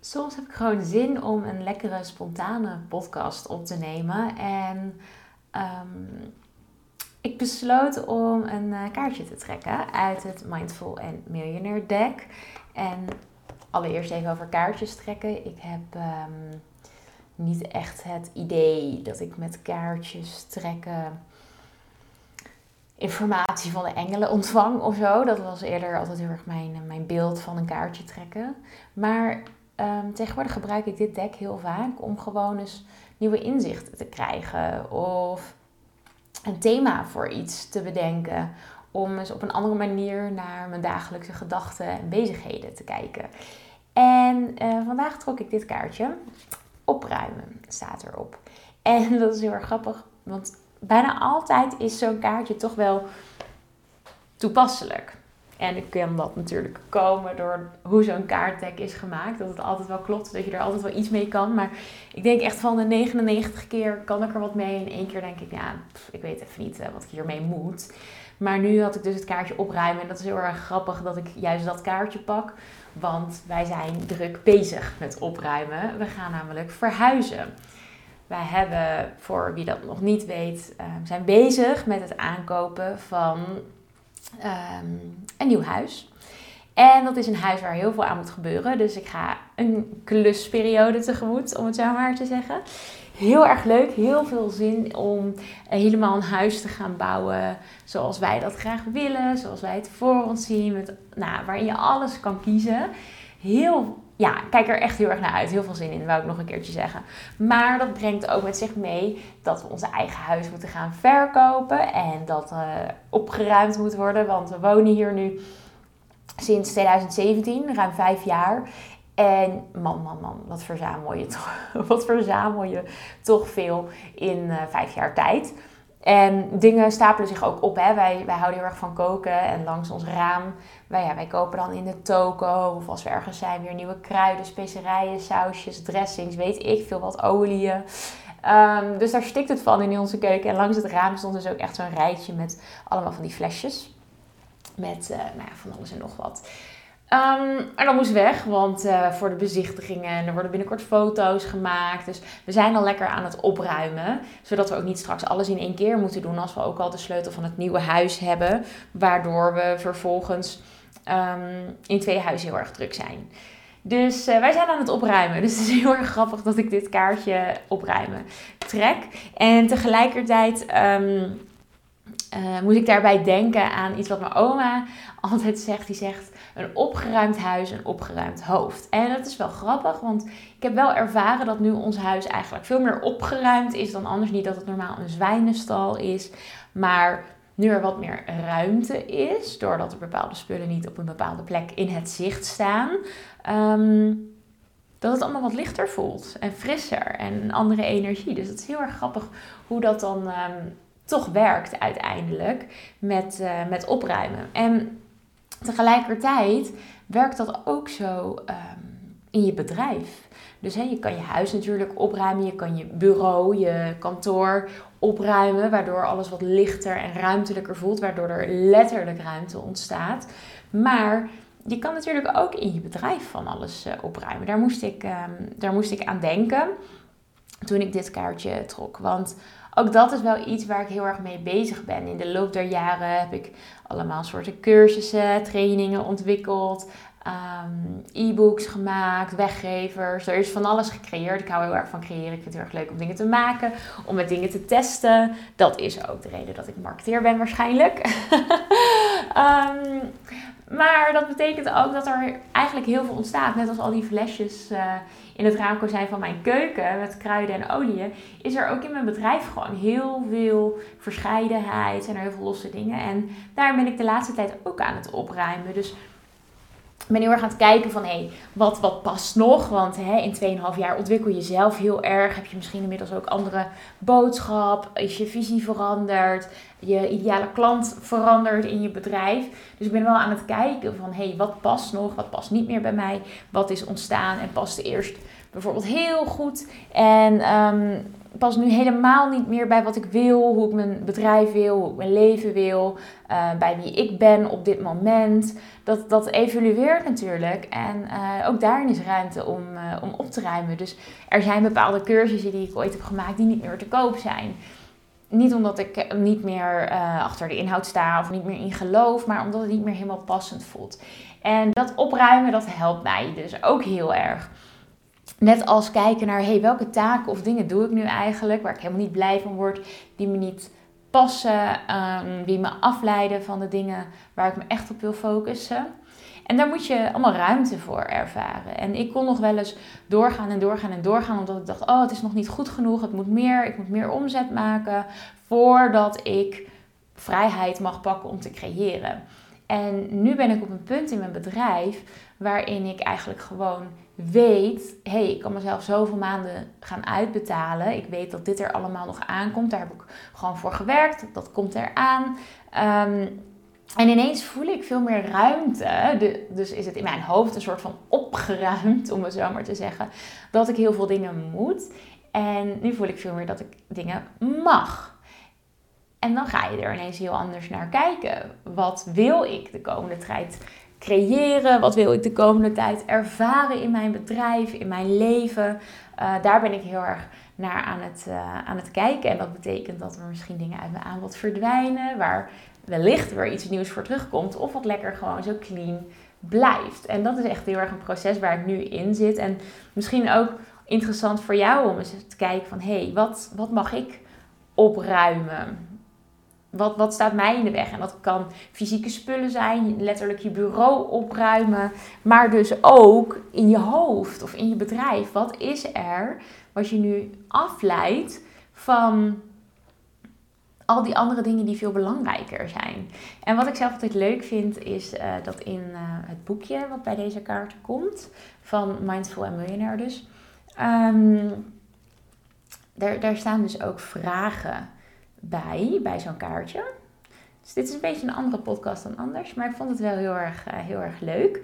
soms heb ik gewoon zin om een lekkere, spontane podcast op te nemen. En ehm, ik besloot om een eh, kaartje te trekken uit het Mindful and Millionaire deck. En allereerst even over kaartjes trekken. Ik heb ehm, niet echt het idee dat ik met kaartjes trekken informatie van de engelen ontvang of zo. Dat was eerder altijd heel erg mijn, mijn beeld van een kaartje trekken. Maar um, tegenwoordig gebruik ik dit deck heel vaak om gewoon eens nieuwe inzichten te krijgen. Of een thema voor iets te bedenken. Om eens op een andere manier naar mijn dagelijkse gedachten en bezigheden te kijken. En uh, vandaag trok ik dit kaartje. Opruimen staat erop. En dat is heel erg grappig, want bijna altijd is zo'n kaartje toch wel toepasselijk. En ik kan dat natuurlijk komen door hoe zo'n kaartdeck is gemaakt. Dat het altijd wel klopt, dat je er altijd wel iets mee kan. Maar ik denk echt van de 99 keer kan ik er wat mee. En één keer denk ik, ja, ik weet even niet eh, wat ik hiermee moet. Maar nu had ik dus het kaartje opruimen. En dat is heel erg grappig dat ik juist dat kaartje pak. Want wij zijn druk bezig met opruimen. We gaan namelijk verhuizen. Wij hebben, voor wie dat nog niet weet, uh, zijn bezig met het aankopen van Ehm, een nieuw huis. En dat is een huis waar heel veel aan moet gebeuren. Dus ik ga een klusperiode tegemoet, om het zo maar te zeggen. Heel erg leuk, heel veel zin om helemaal een huis te gaan bouwen zoals wij dat graag willen, zoals wij het voor ons zien, met, nou, waarin je alles kan kiezen. Heel ja, kijk er echt heel erg naar uit. Heel veel zin in, wou ik nog een keertje zeggen. Maar dat brengt ook met zich mee dat we onze eigen huis moeten gaan verkopen. En dat uh, opgeruimd moet worden. Want we wonen hier nu sinds 2017, ruim vijf jaar. En man, man, man, wat verzamel je toch, wat verzamel je toch veel in uh, vijf jaar tijd. En dingen stapelen zich ook op. Hè. Wij, wij houden heel erg van koken. En langs ons raam, wij, ja, wij kopen dan in de toko. Of als we ergens zijn, weer nieuwe kruiden, specerijen, sausjes, dressings, weet ik veel wat, oliën. Um, dus daar stikt het van in onze keuken. En langs het raam stond dus ook echt zo'n rijtje met allemaal van die flesjes. Met uh, nou ja, van alles en nog wat. Um, en dan moest weg, want uh, voor de bezichtigingen er worden binnenkort foto's gemaakt. Dus we zijn al lekker aan het opruimen. Zodat we ook niet straks alles in één keer moeten doen als we ook al de sleutel van het nieuwe huis hebben. Waardoor we vervolgens um, in twee huizen heel erg druk zijn. Dus uh, wij zijn aan het opruimen. Dus het is heel erg grappig dat ik dit kaartje opruimen trek. En tegelijkertijd um, uh, moet ik daarbij denken aan iets wat mijn oma altijd zegt. Die zegt een opgeruimd huis, een opgeruimd hoofd. En dat is wel grappig, want ik heb wel ervaren dat nu ons huis eigenlijk veel meer opgeruimd is dan anders. Niet dat het normaal een zwijnenstal is, maar nu er wat meer ruimte is, doordat er bepaalde spullen niet op een bepaalde plek in het zicht staan. Um, dat het allemaal wat lichter voelt en frisser en een andere energie. Dus het is heel erg grappig hoe dat dan um, toch werkt uiteindelijk met, uh, met opruimen. En tegelijkertijd werkt dat ook zo um, in je bedrijf. Dus hè, je kan je huis natuurlijk opruimen, je kan je bureau, je kantoor opruimen, waardoor alles wat lichter en ruimtelijker voelt, waardoor er letterlijk ruimte ontstaat. Maar je kan natuurlijk ook in je bedrijf van alles uh, opruimen. Daar moest, ik, um, daar moest ik aan denken toen ik dit kaartje trok. Want ook dat is wel iets waar ik heel erg mee bezig ben. In de loop der jaren heb ik allemaal soorten cursussen, trainingen ontwikkeld, um, e-books gemaakt, weggevers. Er is van alles gecreëerd. Ik hou heel erg van creëren. Ik vind het heel erg leuk om dingen te maken, om met dingen te testen. Dat is ook de reden dat ik marketeer ben waarschijnlijk. um, maar dat betekent ook dat er eigenlijk heel veel ontstaat. Net als al die flesjes uh, in het raamkozijn van mijn keuken met kruiden en oliën, is er ook in mijn bedrijf gewoon heel veel verscheidenheid en er heel veel losse dingen. En daar ben ik de laatste tijd ook aan het opruimen. Dus ben heel erg aan het kijken van, hé, hey, wat, wat past nog? Want hè, in 2,5 jaar ontwikkel je jezelf heel erg. Heb je misschien inmiddels ook andere boodschap? Is je visie veranderd? Je ideale klant veranderd in je bedrijf? Dus ik ben wel aan het kijken van, hé, hey, wat past nog? Wat past niet meer bij mij? Wat is ontstaan en paste eerst bijvoorbeeld heel goed en um, pas nu helemaal niet meer bij wat ik wil, hoe ik mijn bedrijf wil, hoe ik mijn leven wil, uh, bij wie ik ben op dit moment. Dat, dat evolueert natuurlijk en uh, ook daarin is ruimte om, uh, om op te ruimen. Dus er zijn bepaalde cursussen die ik ooit heb gemaakt die niet meer te koop zijn. Niet omdat ik niet meer achter de inhoud sta of niet meer in geloof, maar omdat het niet meer helemaal passend voelt. En dat opruimen, dat helpt mij dus ook heel erg. Net als kijken naar, hey, welke taken of dingen doe ik nu eigenlijk, waar ik helemaal niet blij van word, die me niet passen, um, die me afleiden van de dingen waar ik me echt op wil focussen. En daar moet je allemaal ruimte voor ervaren. En ik kon nog wel eens doorgaan en doorgaan en doorgaan, omdat ik dacht, oh, het is nog niet goed genoeg, het moet meer, ik moet meer omzet maken, voordat ik vrijheid mag pakken om te creëren. En nu ben ik op een punt in mijn bedrijf waarin ik eigenlijk gewoon weet, hé, hey, ik kan mezelf zoveel maanden gaan uitbetalen. Ik weet dat dit er allemaal nog aankomt. Daar heb ik gewoon voor gewerkt. Dat komt eraan. Um, en ineens voel ik veel meer ruimte. dus is het in mijn hoofd een soort van opgeruimd, om het zo maar te zeggen, dat ik heel veel dingen moet. En nu voel ik veel meer dat ik dingen mag. En dan ga je er ineens heel anders naar kijken. Wat wil ik de komende tijd creëren? Wat wil ik de komende tijd ervaren in mijn bedrijf, in mijn leven? Uh, daar ben ik heel erg naar aan het, uh, aan het kijken. En dat betekent dat er misschien dingen uit mijn aanbod verdwijnen, waar wellicht weer iets nieuws voor terugkomt, of wat lekker gewoon zo clean blijft. En dat is echt heel erg een proces waar ik nu in zit. En misschien ook interessant voor jou om eens te kijken van hé, hey, wat, wat mag ik opruimen? Wat, wat staat mij in de weg? En dat kan fysieke spullen zijn, letterlijk je bureau opruimen, maar dus ook in je hoofd of in je bedrijf. Wat is er wat je nu afleidt van al die andere dingen die veel belangrijker zijn? En wat ik zelf altijd leuk vind, is uh, dat in uh, het boekje wat bij deze kaart komt, van Mindful and Millionaire dus, um, daar, daar staan dus ook vragen bij, bij zo'n kaartje. Dus dit is een beetje een andere podcast dan anders, maar ik vond het wel heel erg, uh, heel erg leuk.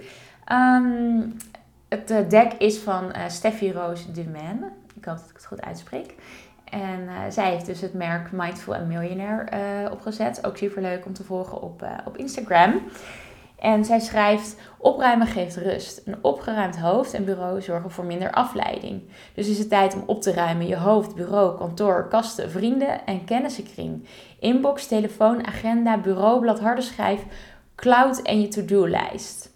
Um, het uh, deck is van uh, Steffi Roos Dumaine. Ik hoop dat ik het goed uitspreek. En zij heeft dus het merk Mindful and Millionaire opgezet. Ook super leuk om te volgen op, op Instagram. En zij schrijft: Opruimen geeft rust. Een opgeruimd hoofd en bureau zorgen voor minder afleiding. Dus is het tijd om op te ruimen je hoofd, bureau, kantoor, kasten, vrienden en kennissenkring. Inbox, telefoon, agenda, bureaublad, harde schijf, cloud en je to-do-lijst.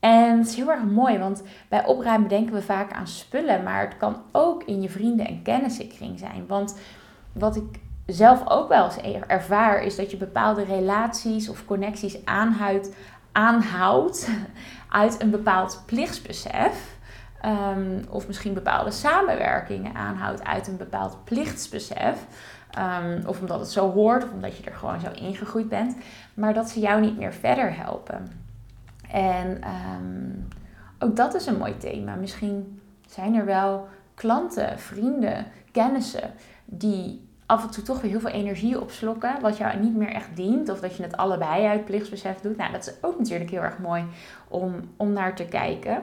En het is heel erg mooi, want bij opruimen denken we vaak aan spullen, maar het kan ook in je vrienden- en kennissenkring zijn. Want wat ik zelf ook wel eens ervaar, is dat je bepaalde relaties of connecties aanhoudt aanhoudt uit een bepaald plichtsbesef. Um, of misschien bepaalde samenwerkingen aanhoudt uit een bepaald plichtsbesef. Um, of omdat het zo hoort, of omdat je er gewoon zo ingegroeid bent. Maar dat ze jou niet meer verder helpen. En um, ook dat is een mooi thema. Misschien zijn er wel klanten, vrienden, kennissen die af en toe toch weer heel veel energie opslokken, wat jou niet meer echt dient, of dat je het allebei uit plichtsbesef doet. Nou, dat is ook natuurlijk heel erg mooi om, om naar te kijken.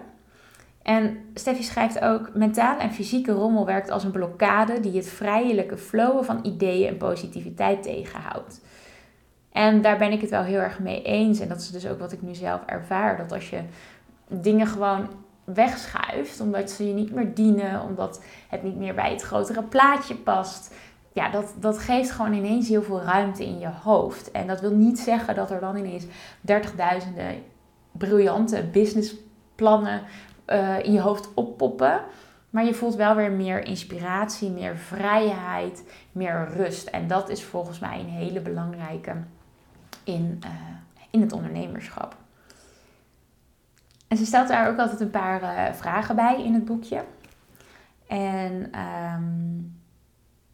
En Steffi schrijft ook: mentale en fysieke rommel werkt als een blokkade die het vrijelijke flowen van ideeën en positiviteit tegenhoudt. En daar ben ik het wel heel erg mee eens. En dat is dus ook wat ik nu zelf ervaar. Dat als je dingen gewoon wegschuift, omdat ze je niet meer dienen, omdat het niet meer bij het grotere plaatje past, ja, dat, dat geeft gewoon ineens heel veel ruimte in je hoofd. En dat wil niet zeggen dat er dan ineens dertigduizenden briljante businessplannen uh, in je hoofd oppoppen. Maar je voelt wel weer meer inspiratie, meer vrijheid, meer rust. En dat is volgens mij een hele belangrijke in, uh, in het ondernemerschap. En ze stelt daar ook altijd een paar uh, vragen bij in het boekje. En um,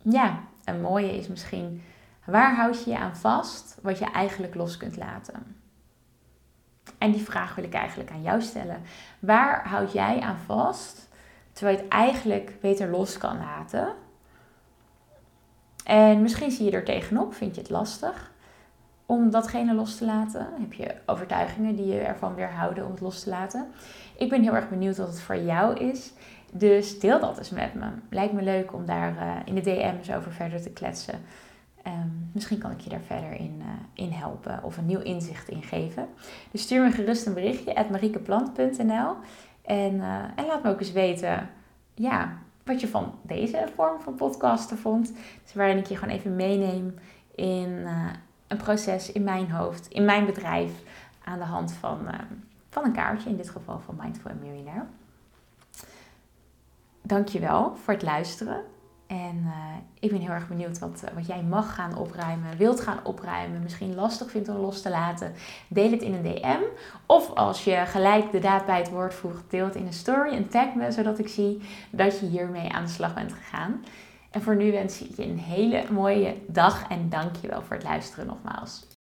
ja, een mooie is misschien, waar houd je je aan vast wat je eigenlijk los kunt laten? En die vraag wil ik eigenlijk aan jou stellen. Waar houd jij aan vast terwijl je het eigenlijk beter los kan laten? En misschien zie je er tegenop, vind je het lastig om datgene los te laten? Heb je overtuigingen die je ervan weerhouden om het los te laten? Ik ben heel erg benieuwd wat het voor jou is. Dus deel dat eens met me. Lijkt me leuk om daar uh, in de DM's over verder te kletsen. Um, misschien kan ik je daar verder in, uh, in helpen of een nieuw inzicht in geven. Dus stuur me gerust een berichtje at mariekeplant.nl en, uh, en laat me ook eens weten ja, wat je van deze vorm van podcasten vond. Dus waarin ik je gewoon even meeneem in een proces in mijn hoofd, in mijn bedrijf, aan de hand van, van een kaartje, in dit geval van Mindful Millionaire. Dankjewel voor het luisteren. En uh, ik ben heel erg benieuwd wat, eh, wat jij mag gaan opruimen, wilt gaan opruimen, misschien lastig vindt om los te laten. Deel het in een DM. Of als je gelijk de daad bij het woord voegt, deel het in een story en tag me, zodat ik zie dat je hiermee aan de slag bent gegaan. En voor nu wens ik je een hele mooie dag en dank je wel voor het luisteren nogmaals.